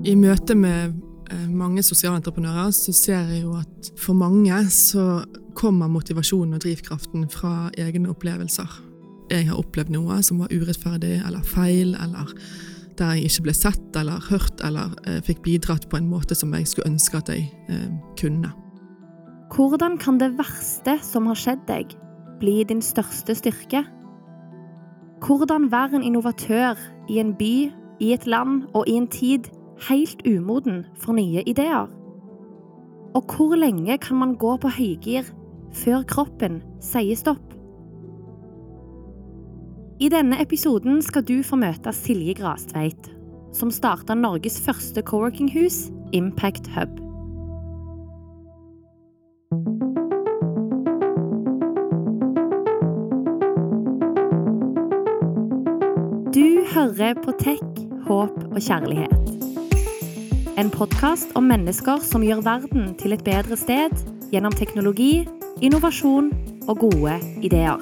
I møte med mange sosiale entreprenører så ser jeg jo at for mange så kommer motivasjonen og drivkraften fra egne opplevelser. Jeg har opplevd noe som var urettferdig eller feil, eller der jeg ikke ble sett eller hørt eller eh, fikk bidratt på en måte som jeg skulle ønske at jeg eh, kunne. Hvordan kan det verste som har skjedd deg, bli din største styrke? Hvordan være en innovatør i en by, i et land og i en tid helt umoden for nye ideer? Og hvor lenge kan man gå på høygir før kroppen sier stopp? I denne episoden skal du få møte Silje Grastveit, som starta Norges første coworking-hus, Impact Hub. Du hører på Tech, håp og kjærlighet. En podkast om mennesker som gjør verden til et bedre sted gjennom teknologi, innovasjon og gode ideer.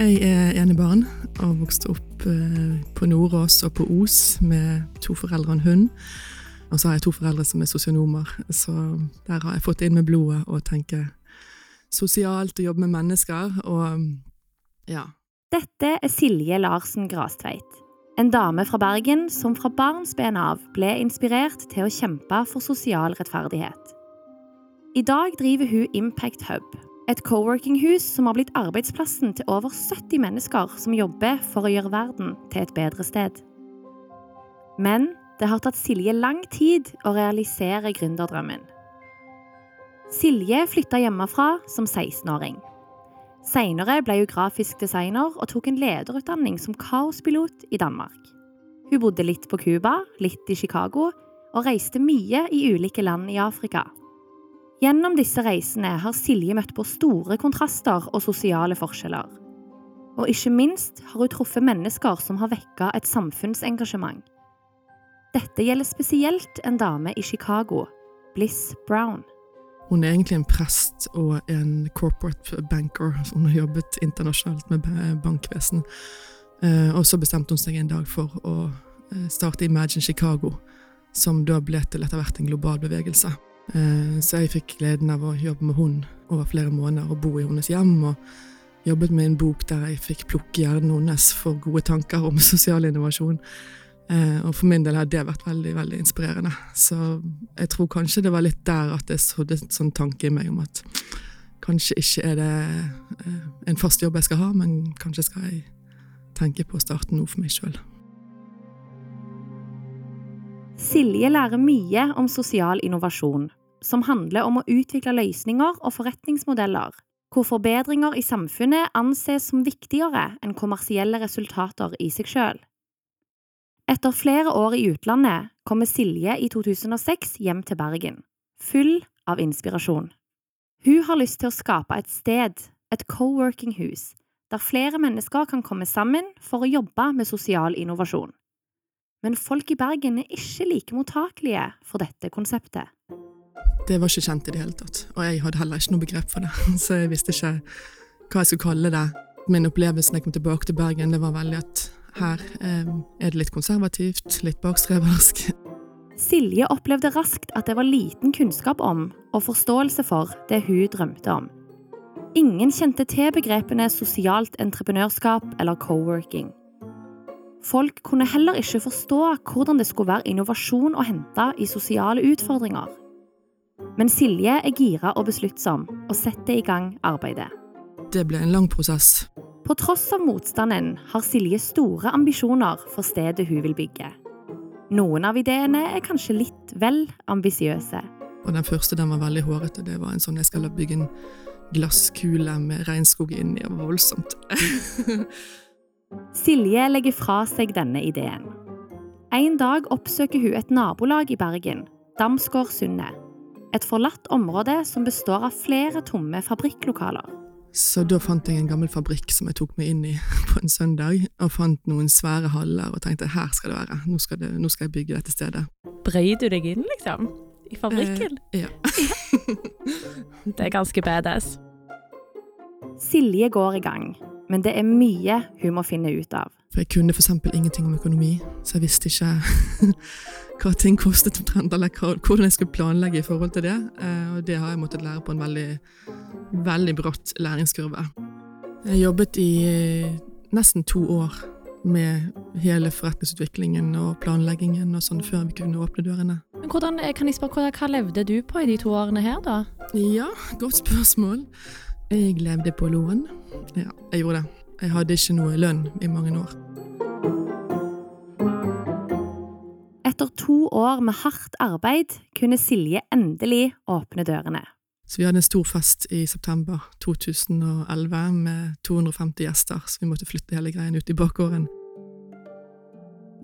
Jeg er enebarn og vokste opp eh, på Nordås og på Os med to foreldre og en hund. Og så har jeg to foreldre som er sosionomer, så der har jeg fått inn med blodet å tenke sosialt og jobbe med mennesker og ja. Dette er Silje Larsen Grastveit. En dame fra Bergen som fra barnsben av ble inspirert til å kjempe for sosial rettferdighet. I dag driver hun Impact Hub, et coworking-hus som har blitt arbeidsplassen til over 70 mennesker som jobber for å gjøre verden til et bedre sted. Men det har tatt Silje lang tid å realisere gründerdrømmen. Silje flytta hjemmefra som 16-åring. Senere ble hun grafisk designer og tok en lederutdanning som kaospilot i Danmark. Hun bodde litt på Cuba, litt i Chicago, og reiste mye i ulike land i Afrika. Gjennom disse reisene har Silje møtt på store kontraster og sosiale forskjeller. Og ikke minst har hun truffet mennesker som har vekka et samfunnsengasjement. Dette gjelder spesielt en dame i Chicago, Bliss Brown. Hun er egentlig en prest og en corporate banker. Hun har jobbet internasjonalt med bankvesen. Eh, og så bestemte hun seg en dag for å eh, starte Imagine Chicago, som da ble til etter hvert en global bevegelse. Eh, så jeg fikk gleden av å jobbe med hun over flere måneder og bo i hennes hjem. Og jobbet med en bok der jeg fikk plukke hjernen hennes for gode tanker om sosial innovasjon. Eh, og for min del har det vært veldig veldig inspirerende. Så jeg tror kanskje det var litt der at jeg sådde en sånn tanke i meg om at kanskje ikke er det eh, en fast jobb jeg skal ha, men kanskje skal jeg tenke på å starte noe for meg sjøl. Silje lærer mye om sosial innovasjon, som handler om å utvikle løsninger og forretningsmodeller, hvor forbedringer i samfunnet anses som viktigere enn kommersielle resultater i seg sjøl. Etter flere år i utlandet kommer Silje i 2006 hjem til Bergen, full av inspirasjon. Hun har lyst til å skape et sted, et co-working-hus, der flere mennesker kan komme sammen for å jobbe med sosial innovasjon. Men folk i Bergen er ikke like mottakelige for dette konseptet. Det var ikke kjent i det hele tatt, og jeg hadde heller ikke noe begrep for det, så jeg visste ikke hva jeg skulle kalle det. Min opplevelse da jeg kom tilbake til Bergen, det var veldig at her eh, er det litt konservativt, litt bakstreversk. Silje opplevde raskt at det var liten kunnskap om og forståelse for det hun drømte om. Ingen kjente til begrepene sosialt entreprenørskap eller co-working. Folk kunne heller ikke forstå hvordan det skulle være innovasjon å hente i sosiale utfordringer. Men Silje er gira og besluttsom, og setter i gang arbeidet. Det ble en lang prosess. På tross av motstanden har Silje store ambisjoner for stedet hun vil bygge. Noen av ideene er kanskje litt vel ambisiøse. Og Den første den var veldig hårete. Det var en sånn jeg skal bygge en glasskule med regnskog inni. Det var voldsomt. Silje legger fra seg denne ideen. En dag oppsøker hun et nabolag i Bergen, Damsgårdsundet. Et forlatt område som består av flere tomme fabrikklokaler. Så da fant jeg en gammel fabrikk som jeg tok meg inn i på en søndag, og fant noen svære haller og tenkte her skal det være, nå skal, det, nå skal jeg bygge dette stedet. Brøy du deg inn, liksom? I fabrikken? Eh, ja. det er ganske badass. Silje går i gang. men det er mye hun må finne ut av. For jeg kunne f.eks. ingenting om økonomi, så jeg visste ikke hva ting kostet omtrent, eller hvordan jeg skulle planlegge i forhold til det. Eh, og det har jeg måttet lære på en veldig, veldig bratt læringskurve. Jeg jobbet i eh, nesten to år med hele forretningsutviklingen og planleggingen og sånn før vi kunne åpne dørene. Hvordan, kan jeg spørre, Hva levde du på i de to årene her, da? Ja, godt spørsmål. Jeg levde på lån. Ja, jeg gjorde det. Jeg hadde ikke noe lønn i mange år. Etter to år med hardt arbeid kunne Silje endelig åpne dørene. Så vi hadde en stor fest i september 2011 med 250 gjester, så vi måtte flytte hele greien ut i bakgården.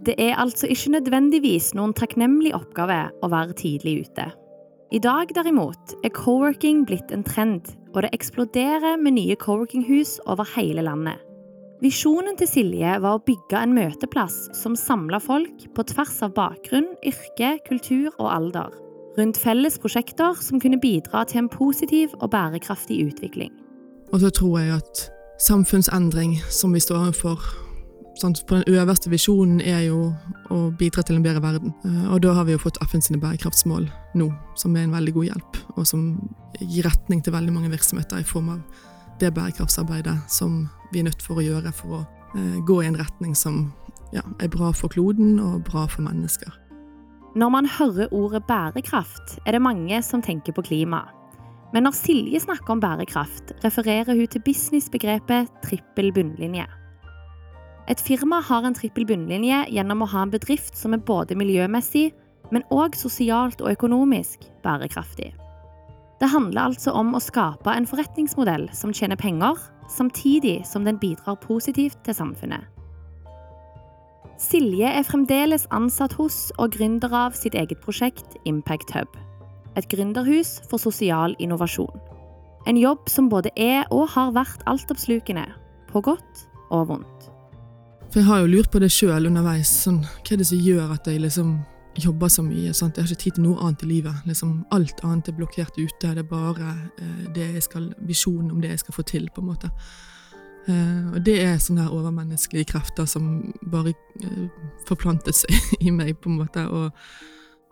Det er altså ikke nødvendigvis noen takknemlig oppgave å være tidlig ute. I dag derimot er coworking blitt en trend, og det eksploderer med nye coworkinghus over hele landet. Visjonen til Silje var å bygge en møteplass som samla folk på tvers av bakgrunn, yrke, kultur og alder, rundt felles prosjekter som kunne bidra til en positiv og bærekraftig utvikling. Og så tror jeg at samfunnsendring som vi står overfor, Sånn, på den øverste visjonen er jo å bidra til en bedre verden. Eh, og da har vi jo fått FN sine bærekraftsmål nå, som er en veldig god hjelp, og som gir retning til veldig mange virksomheter i form av det bærekraftsarbeidet som vi er nødt for å gjøre for å eh, gå i en retning som ja, er bra for kloden og bra for mennesker. Når man hører ordet bærekraft, er det mange som tenker på klima. Men når Silje snakker om bærekraft, refererer hun til businessbegrepet trippel bunnlinje. Et firma har en trippel bunnlinje gjennom å ha en bedrift som er både miljømessig, men òg sosialt og økonomisk bærekraftig. Det handler altså om å skape en forretningsmodell som tjener penger, samtidig som den bidrar positivt til samfunnet. Silje er fremdeles ansatt hos og gründer av sitt eget prosjekt Impact Hub. Et gründerhus for sosial innovasjon. En jobb som både er og har vært altoppslukende, på godt og vondt. For jeg har jo lurt på det sjøl underveis. Sånn, hva er det som gjør at jeg liksom jobber så mye? Sant? Jeg har ikke tid til noe annet i livet. Liksom, alt annet er blokkert ute. Det er bare eh, det jeg skal, visjonen om det jeg skal få til, på en måte. Eh, og det er sånne overmenneskelige krefter som bare eh, forplantet seg i meg, på en måte. Og,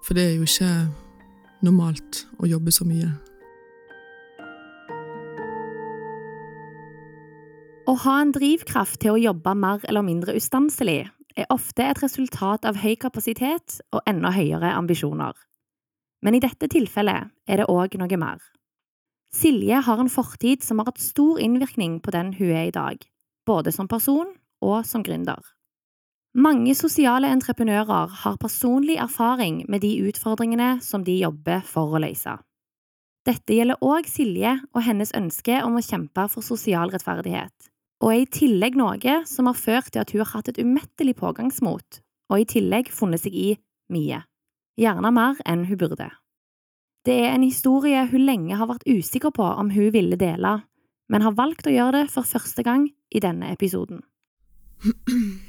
for det er jo ikke normalt å jobbe så mye. Å ha en drivkraft til å jobbe mer eller mindre ustanselig er ofte et resultat av høy kapasitet og enda høyere ambisjoner. Men i dette tilfellet er det òg noe mer. Silje har en fortid som har hatt stor innvirkning på den hun er i dag, både som person og som gründer. Mange sosiale entreprenører har personlig erfaring med de utfordringene som de jobber for å løse. Dette gjelder òg Silje og hennes ønske om å kjempe for sosial rettferdighet og er i tillegg noe som har ført til at hun har hatt et umettelig pågangsmot, og i tillegg funnet seg i mye, gjerne mer enn hun burde. Det er en historie hun lenge har vært usikker på om hun ville dele, men har valgt å gjøre det for første gang i denne episoden.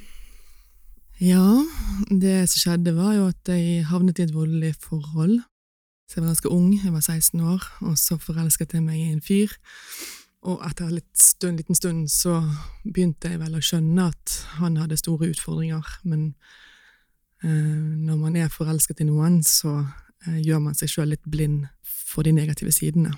Ja, det som skjedde var jo at jeg havnet i et voldelig forhold. Så jeg var ganske ung, jeg var 16 år, og så forelsket jeg meg i en fyr og etter en liten stund så begynte jeg vel å skjønne at han hadde store utfordringer, men eh, når man er forelsket i noen, så eh, gjør man seg sjøl litt blind for de negative sidene.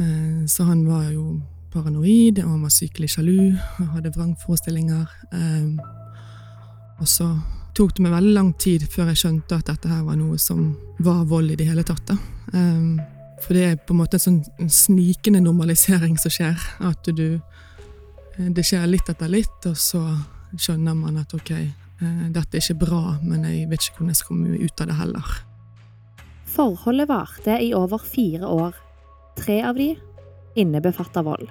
Eh, så han var jo paranoid, og han var sykelig sjalu og hadde vrangforestillinger. Eh, og så tok det meg veldig lang tid før jeg skjønte at dette her var noe som var vold i det hele tatt. da. For det er på en måte en sånn snikende normalisering som skjer. At du Det skjer litt etter litt, og så skjønner man at ok, eh, dette er ikke bra, men jeg vet ikke hvordan jeg skal komme ut av det heller. Forholdet varte i over fire år. Tre av de innebefatter vold.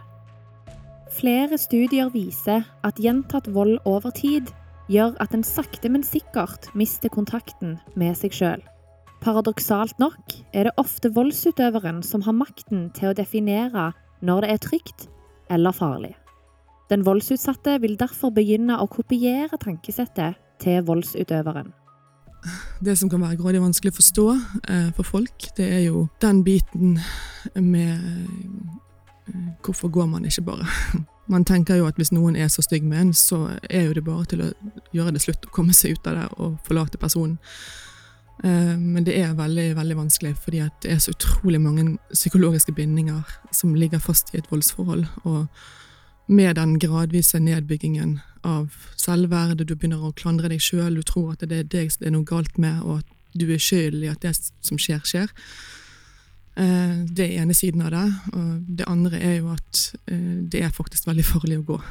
Flere studier viser at gjentatt vold over tid gjør at en sakte, men sikkert mister kontakten med seg sjøl. Paradoksalt nok er det ofte voldsutøveren som har makten til å definere når det er trygt eller farlig. Den voldsutsatte vil derfor begynne å kopiere tankesettet til voldsutøveren. Det som kan være grådig vanskelig å forstå eh, for folk, det er jo den biten med eh, Hvorfor går man ikke bare? Man tenker jo at hvis noen er så stygg med en, så er jo det bare til å gjøre det slutt og komme seg ut av det og forlate personen. Eh, men det er veldig, veldig vanskelig, fordi det er så utrolig mange psykologiske bindinger som ligger fast i et voldsforhold. Og med den gradvise nedbyggingen av selvverdet, du begynner å klandre deg sjøl, du tror at det er deg det er noe galt med, og at du er skyld i at det som skjer, skjer. Eh, det er ene siden av det. Og det andre er jo at eh, det er faktisk veldig farlig å gå.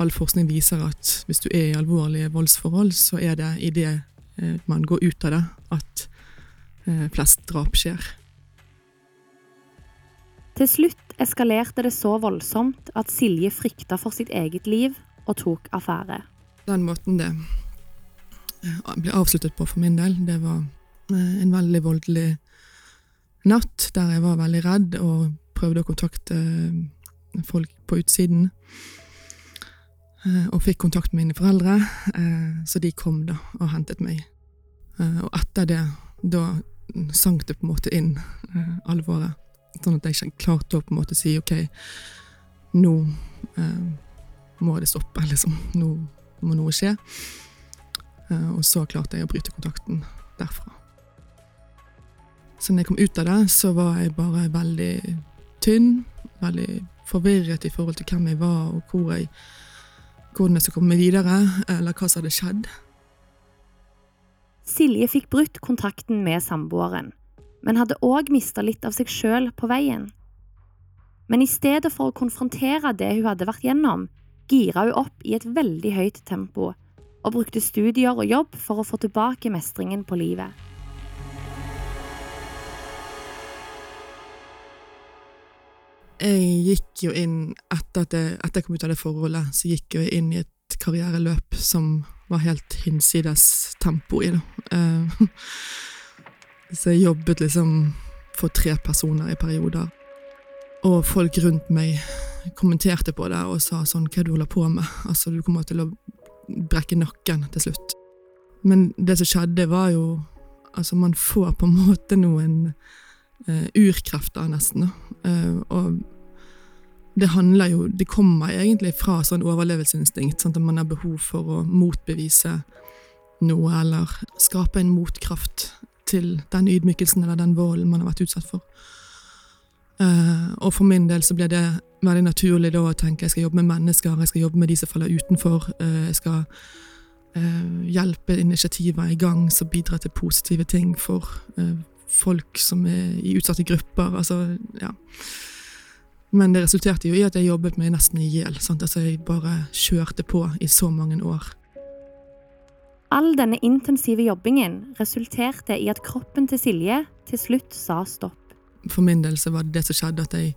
All forskning viser at hvis du er i alvorlige voldsforhold, så er det i det man går ut av det, at flest drap skjer. Til slutt eskalerte det så voldsomt at Silje frykta for sitt eget liv og tok affære. Den måten det ble avsluttet på for min del, det var en veldig voldelig natt der jeg var veldig redd og prøvde å kontakte eh, folk på utsiden. Eh, og fikk kontakt med mine foreldre, eh, så de kom da og hentet meg. Og etter det, da sank det på en måte inn alvoret. Sånn at jeg klarte å på en måte si ok, nå må det stoppe, liksom. Nå må noe skje. Og så klarte jeg å bryte kontakten derfra. Så når jeg kom ut av det, så var jeg bare veldig tynn. Veldig forvirret i forhold til hvem jeg var, og hvor jeg, hvordan jeg skulle komme videre, eller hva som hadde skjedd. Silje fikk brutt kontakten med samboeren, men hadde òg mista litt av seg sjøl på veien. Men i stedet for å konfrontere det hun hadde vært gjennom, gira hun opp i et veldig høyt tempo, og brukte studier og jobb for å få tilbake mestringen på livet. Jeg gikk jo inn etter at jeg, etter jeg kom ut av det forholdet, så gikk jeg inn i et karriereløp som var helt hinsides tempo i det. Uh, så jeg jobbet liksom for tre personer i perioder. Og folk rundt meg kommenterte på det og sa sånn Hva du holder på med? Altså, du kommer til å brekke nakken til slutt. Men det som skjedde, var jo Altså, man får på en måte noen urkrefter, nesten. Uh, og det handler jo Det kommer egentlig fra sånn overlevelsesinstinkt. Sånn at man har behov for å motbevise noe, eller skape en motkraft til den ydmykelsen eller den volden man har vært utsatt for. Uh, og for min del så ble det veldig naturlig da å tenke jeg skal jobbe med mennesker, jeg skal jobbe med de som faller utenfor. Jeg skal hjelpe initiativer i gang som bidrar til positive ting for folk som er i utsatte grupper. Altså, ja. Men det resulterte jo i at jeg jobbet meg nesten i hjel. Altså jeg bare kjørte på i så mange år. All denne intensive jobbingen resulterte i at kroppen til Silje til slutt sa stopp. For min del så var det det som skjedde, at jeg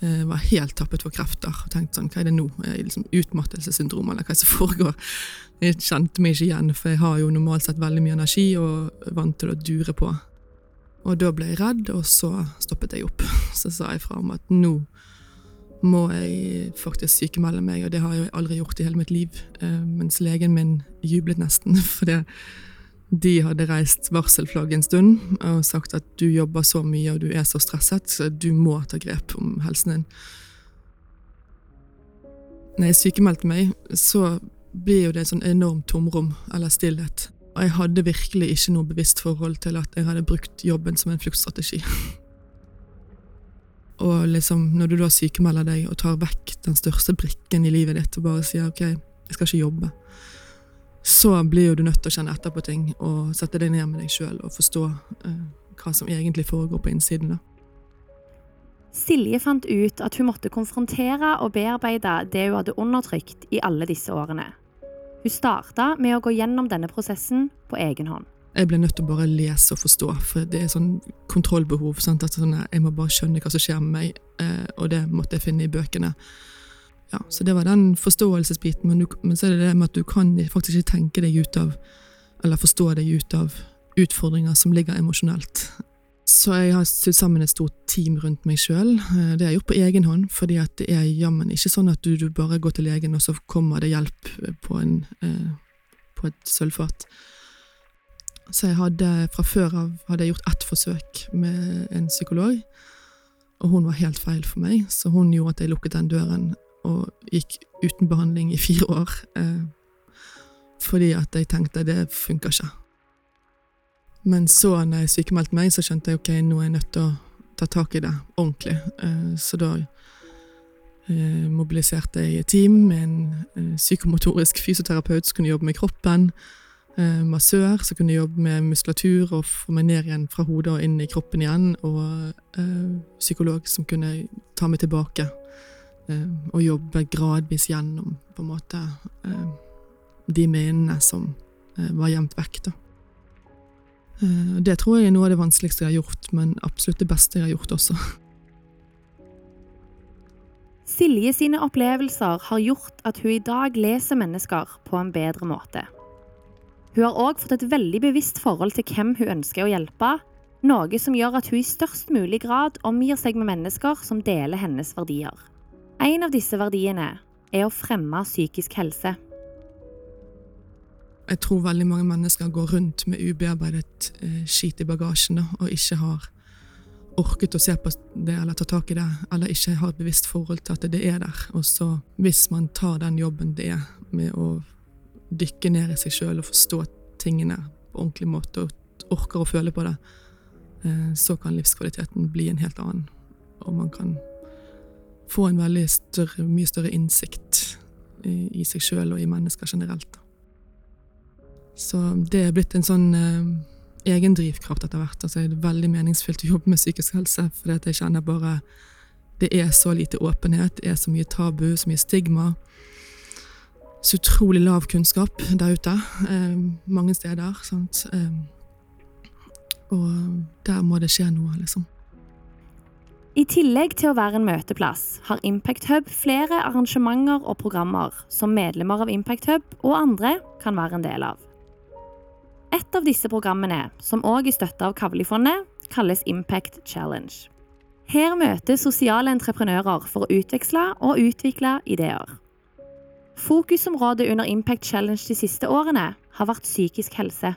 eh, var helt tappet for krefter. og tenkte sånn, Hva er det nå? Er jeg liksom Utmattelsessyndrom, eller hva som foregår? Jeg kjente meg ikke igjen, for jeg har jo normalt sett veldig mye energi og er vant til å dure på. Og da ble jeg redd, og så stoppet jeg opp. Så sa jeg fra om at nå må jeg faktisk sykemelde meg, og det har jeg aldri gjort i hele mitt liv. Eh, mens legen min jublet nesten, fordi de hadde reist varselflagg en stund og sagt at du jobber så mye og du er så stresset, så du må ta grep om helsen din. Når jeg sykemeldte meg, så blir jo det et sånn enormt tomrom, eller stillhet. Og jeg hadde virkelig ikke noe bevisst forhold til at jeg hadde brukt jobben som en fluktstrategi. og liksom, når du da sykemelder deg og tar vekk den største brikken i livet ditt og bare sier ok, jeg skal ikke jobbe, så blir jo du nødt til å kjenne etter på ting og sette deg ned med deg sjøl og forstå eh, hva som egentlig foregår på innsiden. da. Silje fant ut at hun måtte konfrontere og bearbeide det hun hadde undertrykt i alle disse årene. Hun starta med å gå gjennom denne prosessen på egen hånd. Jeg ble nødt til å bare lese og forstå, for det er sånn kontrollbehov. Sant? At sånn, jeg må bare skjønne hva som skjer med meg, eh, og det måtte jeg finne i bøkene. Ja, så det var den forståelsesbiten, men, du, men så er det det med at du kan faktisk ikke tenke deg ut av, eller forstå deg ut av utfordringer som ligger emosjonelt. Så jeg har sydd sammen et stort team rundt meg sjøl. Eh, det har jeg gjort på egen hånd, fordi det er jammen ikke sånn at du, du, bare går til legen, og så kommer det hjelp på, en, eh, på et sølvfat. Så jeg hadde fra før av hadde gjort ett forsøk med en psykolog, og hun var helt feil for meg, så hun gjorde at jeg lukket den døren og gikk uten behandling i fire år. Eh, fordi at jeg tenkte det funker ikke. Men så, når jeg sykemeldte meg, så skjønte jeg ok, nå er jeg nødt til å ta tak i det ordentlig. Eh, så da eh, mobiliserte jeg et team med en eh, psykomotorisk fysioterapeut som kunne jobbe med kroppen, massør som kunne jobbe med muskulatur og få meg ned igjen fra hodet og inn i kroppen igjen, og psykolog som kunne ta meg tilbake og jobbe gradvis gjennom på en måte de minnene som var gjemt vekk. da. Eh, det tror jeg er noe av det vanskeligste jeg har gjort, men absolutt det beste jeg har gjort også. Silje sine opplevelser har gjort at hun i dag leser mennesker på en bedre måte. Hun har òg fått et veldig bevisst forhold til hvem hun ønsker å hjelpe, noe som gjør at hun i størst mulig grad omgir seg med mennesker som deler hennes verdier. En av disse verdiene er å fremme psykisk helse. Jeg tror veldig mange mennesker går rundt med ubearbeidet eh, skit i bagasjen da, og ikke har orket å se på det eller ta tak i det, eller ikke har et bevisst forhold til at det er der. Og så, hvis man tar den jobben det er med å dykke ned i seg sjøl og forstå tingene på ordentlig måte, og orker å føle på det, eh, så kan livskvaliteten bli en helt annen. Og man kan få en veldig større, mye større innsikt i, i seg sjøl og i mennesker generelt. Så det er blitt en sånn eh, egen drivkraft etter hvert. Altså, det er veldig meningsfylt å jobbe med psykisk helse, for jeg kjenner bare det er så lite åpenhet, det er så mye tabu, så mye stigma. Så utrolig lav kunnskap der ute, eh, mange steder. Sant? Eh, og der må det skje noe, liksom. I tillegg til å være en møteplass, har Impact Hub flere arrangementer og programmer som medlemmer av Impact Hub og andre kan være en del av. Et av disse programmene, som òg er støtta av Kavlifondet, kalles Impact Challenge. Her møter sosiale entreprenører for å utveksle og utvikle ideer. Fokusområdet under Impact Challenge de siste årene har vært psykisk helse.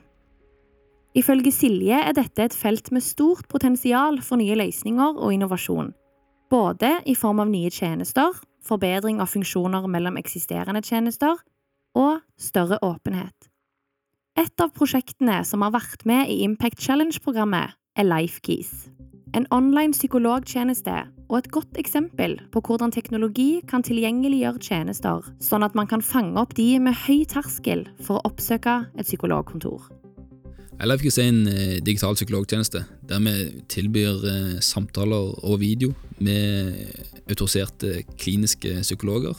Ifølge Silje er dette et felt med stort potensial for nye løsninger og innovasjon. Både i form av nye tjenester, forbedring av funksjoner mellom eksisterende tjenester og større åpenhet. Et av prosjektene som har vært med i Impact Challenge-programmet, er LifeKeys. En online psykologtjeneste og et godt eksempel på hvordan teknologi kan tilgjengeliggjøre tjenester, sånn at man kan fange opp de med høy terskel for å oppsøke et psykologkontor. LifeKeys er en eh, digital psykologtjeneste der vi tilbyr eh, samtaler og video med autoriserte kliniske psykologer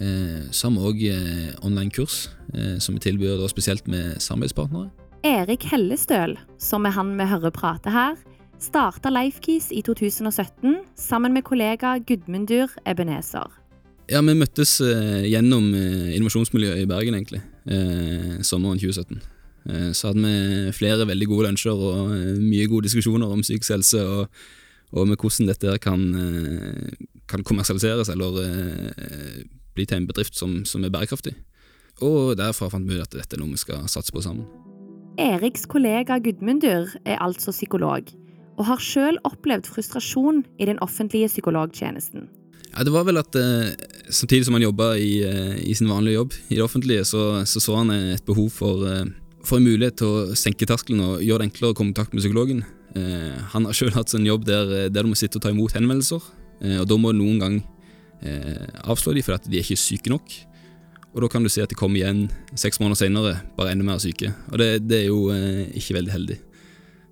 Eh, vi òg eh, online-kurs, eh, som vi tilbyr da spesielt med samarbeidspartnere. Erik Hellestøl, som er han vi hører prate her, starta Lifekeys i 2017 sammen med kollega Gudmundur Ebenezer. Ja, Vi møttes eh, gjennom innovasjonsmiljøet i Bergen, egentlig, sommeren 2017. så hadde vi flere veldig gode lunsjer og mye gode diskusjoner om psykisk helse, og, og med hvordan dette kan, kan kommersialiseres eller bli til en bedrift som, som er bærekraftig. Og derfra fant vi ut at dette er noe vi skal satse på sammen. Eriks kollega Gudmundur er altså psykolog, og har sjøl opplevd frustrasjon i den offentlige psykologtjenesten. Ja, det var vel at eh, Samtidig som han jobba i, eh, i, sin vanlige jobb i det offentlige, så så, så han et behov for, eh, for, en mulighet til å senke terskelen og gjøre det enklere å komme i kontakt med psykologen. Eh, han har sjøl hatt en jobb der, der du må sitte og ta imot henvendelser, eh, og da må du noen gang eh, avslå de fordi de er ikke syke nok. Og da kan du si at de kommer igjen seks måneder senere, bare enda mer syke. Og det, det er jo eh, ikke veldig heldig.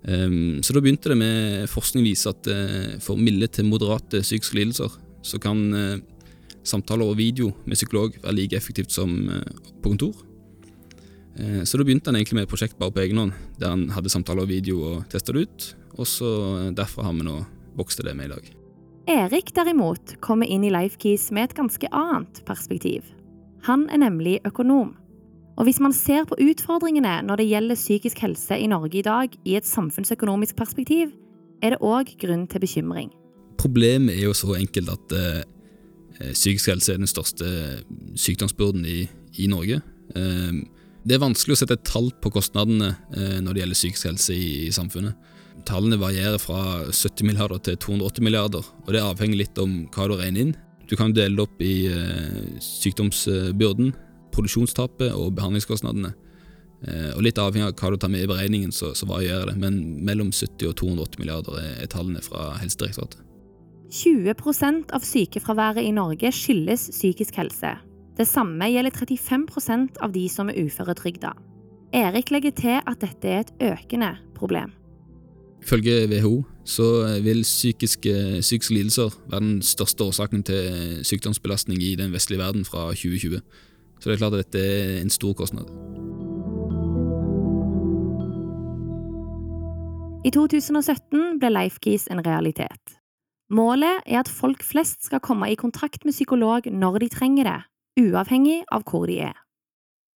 Um, så da begynte det med forskning viser at eh, for milde til moderate psykiske lidelser, så kan eh, samtaler og video med psykolog være like effektivt som uh, på kontor. så da begynte han egentlig med et prosjekt bare på egen hånd, der han hadde samtaler og video og testa det ut. Og så derfra har vi nå vokst til det med i dag. Erik derimot kommer inn i Lifekeys med et ganske annet perspektiv. Han er nemlig økonom. Og hvis man ser på utfordringene når det gjelder psykisk helse i Norge i dag i et samfunnsøkonomisk perspektiv, er det òg grunn til bekymring. Problemet er jo så enkelt at eh, psykisk helse er den største sykdomsbyrden i, i Norge. Eh, det er vanskelig å sette et tall på kostnadene eh, når det gjelder psykisk helse i, i samfunnet. Tallene varierer fra 70 milliarder til 280 milliarder, og det avhenger litt om hva du regner inn. Du kan dele det opp i eh, sykdomsbyrden, produksjonstapet og behandlingskostnadene. Eh, og Litt avhengig av hva du tar med i beregningen, så, så varierer det, men mellom 70 og 280 milliarder er, tallene fra Helsedirektoratet. 20% av sykefraværet i Norge skyldes psykisk helse. Det samme gjelder 35% av de som er uføretrygda. Erik legger til at dette er et økende problem. Ifølge WHO så vil psykiske, psykiske lidelser være den største årsaken til sykdomsbelastning i den vestlige verden fra 2020. Så det er klart at dette er en stor kostnad. I 2017 ble LifeKeys en realitet. Målet er at folk flest skal komme i kontakt med psykolog når de trenger det, uavhengig av hvor de er.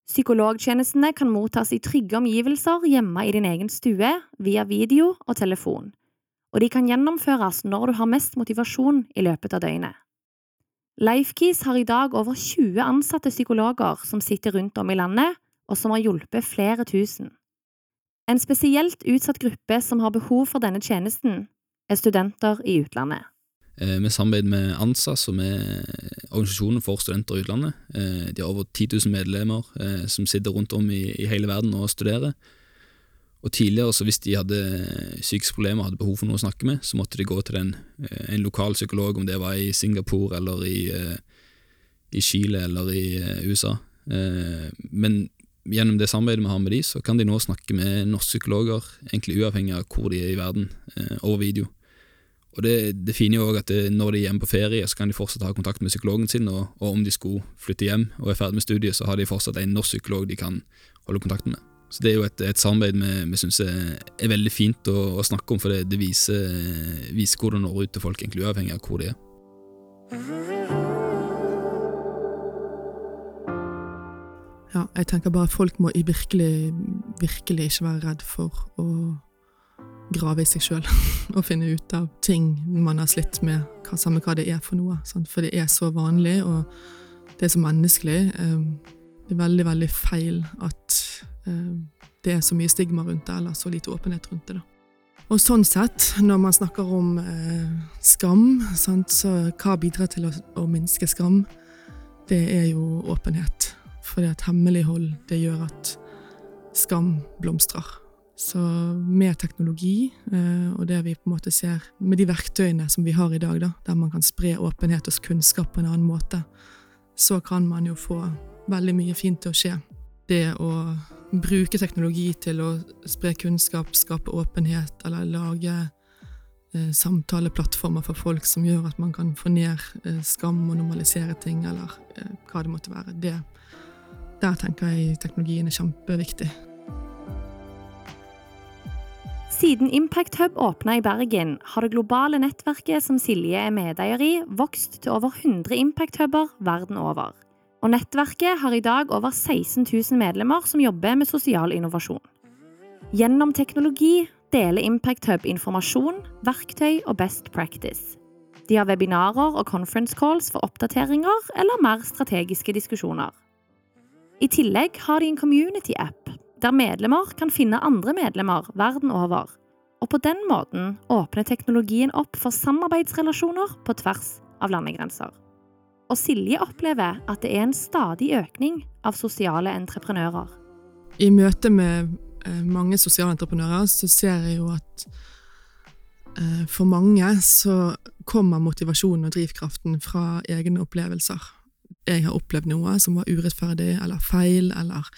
Psykologtjenestene kan mottas i trygge omgivelser hjemme i din egen stue, via video og telefon, og de kan gjennomføres når du har mest motivasjon i løpet av døgnet. Lifekeys har i dag over 20 ansatte psykologer som sitter rundt om i landet, og som har hjulpet flere tusen. En spesielt utsatt gruppe som har behov for denne tjenesten, er studenter i utlandet. Eh, vi samarbeider med ANSA, som er organisasjonen for studenter i utlandet. Eh, de har over 10 000 medlemmer eh, som sitter rundt om i, hele verden og studerer. Og Tidligere, så hvis de hadde psykiske problemer og hadde behov for noe å snakke med, så måtte de gå til en, en lokal psykolog, om det var i Singapore eller i, i Chile eller i USA. Men gjennom det samarbeidet vi har med de, så kan de nå snakke med norske psykologer, egentlig uavhengig av hvor de er i verden, over video. Og Det, det fine er også at det, når de er hjemme på ferie, så kan de fortsatt ha kontakt med psykologen sin, og, og, om de skulle flytte hjem og er ferdig med studiet, så har de fortsatt en norsk psykolog de kan holde kontakt med. Så Det er jo et, et samarbeid vi, syns er, er, veldig fint å, å, snakke om, for det, det viser, viser hvor det når ut til folk, egentlig uavhengig av hvor de er. Ja, jeg tenker bare folk må virkelig, virkelig ikke være redd for å grave i seg sjøl og finne ut av ting man har slitt med, hva, samme hva det er for noe. Sant? For det er så vanlig, og det er så menneskelig. Ehm, det er veldig, veldig feil at ehm, det er så mye stigma rundt det, eller så lite åpenhet rundt det. da. Og sånn sett, når man snakker om eh, skam, sant, så hva bidrar til å, å, minske skam? Det er jo åpenhet. For det at hemmelighold, det gjør at skam blomstrer. Så med teknologi, eh, og det vi på en måte ser med de verktøyene som vi har i dag, da, der man kan spre åpenhet og kunnskap på en annen måte, så kan man jo få veldig mye fint til å skje. Det å bruke teknologi til å spre kunnskap, skape åpenhet, eller lage eh, samtaleplattformer for folk som gjør at man kan få ned eh, skam og normalisere ting, eller hva det måtte være, det, der tenker jeg teknologien er kjempeviktig. Siden Impact Hub åpna i Bergen, har det globale nettverket som Silje er medeier i, vokst til over 100 Impact-huber verden over. Og nettverket har i dag over 16 000 medlemmer som jobber med sosial innovasjon. Gjennom teknologi deler Impact Hub informasjon, verktøy og best practice. De har webinarer og conference calls for oppdateringer eller mer strategiske diskusjoner. I tillegg har de en community-app der medlemmer kan finne andre medlemmer verden over. Og på den måten åpner teknologien opp for samarbeidsrelasjoner på tvers av landegrenser. Og Silje opplever at det er en stadig økning av sosiale entreprenører. I møte med eh, mange sosiale entreprenører så ser jeg jo at eh, for mange så kommer motivasjonen og drivkraften fra egne opplevelser. Jeg har opplevd noe som var urettferdig eller feil, eller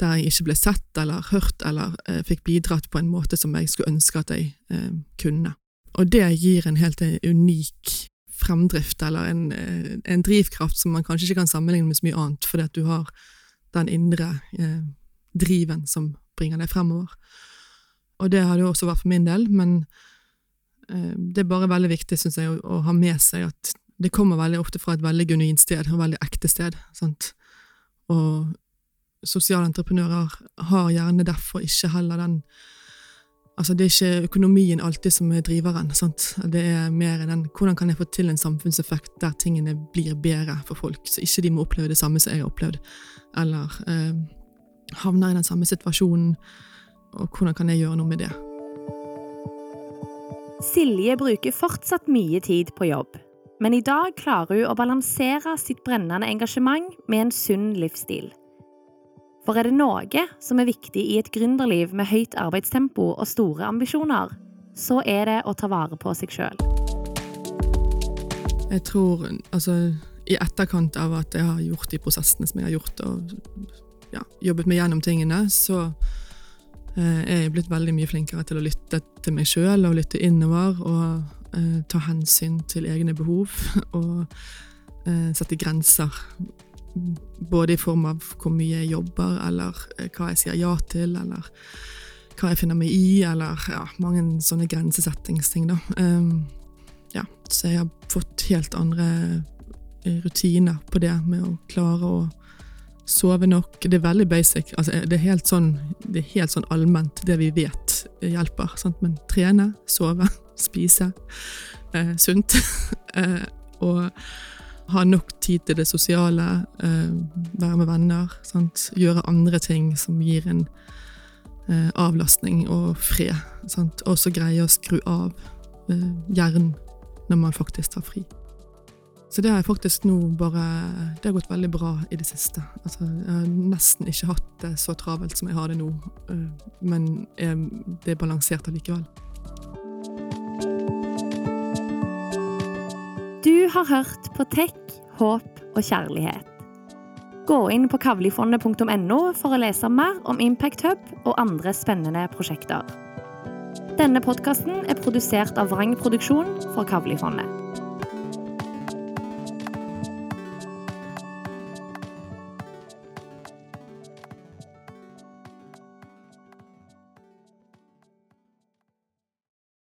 der jeg ikke ble sett eller hørt eller eh, fikk bidratt på en måte som jeg skulle ønske at jeg eh, kunne. Og det gir en helt en unik fremdrift, eller en, eh, en, drivkraft som man kanskje ikke kan sammenligne med så mye annet, fordi at du har den indre eh, driven som bringer deg fremover. Og det har det også vært for min del, men eh, det er bare veldig viktig, syns jeg, å, å, ha med seg at det kommer veldig ofte fra et veldig genuint sted, et veldig ekte sted. Sant? Og sosiale entreprenører har gjerne derfor ikke heller den Altså, det er ikke økonomien alltid som er driveren. Sant? Det er mer den hvordan kan jeg få til en samfunnseffekt der tingene blir bedre for folk, så ikke de må oppleve det samme som jeg har opplevd, eller eh, havner i den samme situasjonen, og hvordan kan jeg gjøre noe med det? Silje bruker fortsatt mye tid på jobb. men i dag klarer hun å balansere sitt brennende engasjement med en sunn livsstil. For er det noe som er viktig i et gründerliv med høyt arbeidstempo og store ambisjoner, så er det å ta vare på seg sjøl. Jeg tror altså i etterkant av at jeg har gjort de prosessene som jeg har gjort, og ja, jobbet meg gjennom tingene, så eh, er jeg blitt veldig mye flinkere til å lytte til meg sjøl og lytte innover. Og eh, ta hensyn til egne behov og eh, sette grenser. Både i form av hvor mye jeg jobber, eller eh, hva jeg sier ja til, eller hva jeg finner meg i, eller ja, mange sånne grensesettingsting, da. Um, ja, så jeg har fått helt andre eh, rutiner på det med å klare å sove nok. Det er veldig basic. Altså, det, er sånn, det er helt sånn allment, det vi vet hjelper. Sant? Men trene, sove, spise eh, sunt. eh, og ha nok tid til det sosiale, eh, være med venner, sant? gjøre andre ting som gir en eh, avlastning og fred. Og så greie å skru av eh, hjernen når man faktisk tar fri. Så det har jeg faktisk nå bare Det har gått veldig bra i det siste. Altså, jeg har nesten ikke hatt det så travelt som jeg har det nå, men det er balansert allikevel. Har hørt på Tech, håp og kjærlighet. Gå inn på kavlifondet.no for å lese mer om Impact Hub og andre spennende prosjekter. Denne podkasten er produsert av Vrang Produksjon for Kavlifondet.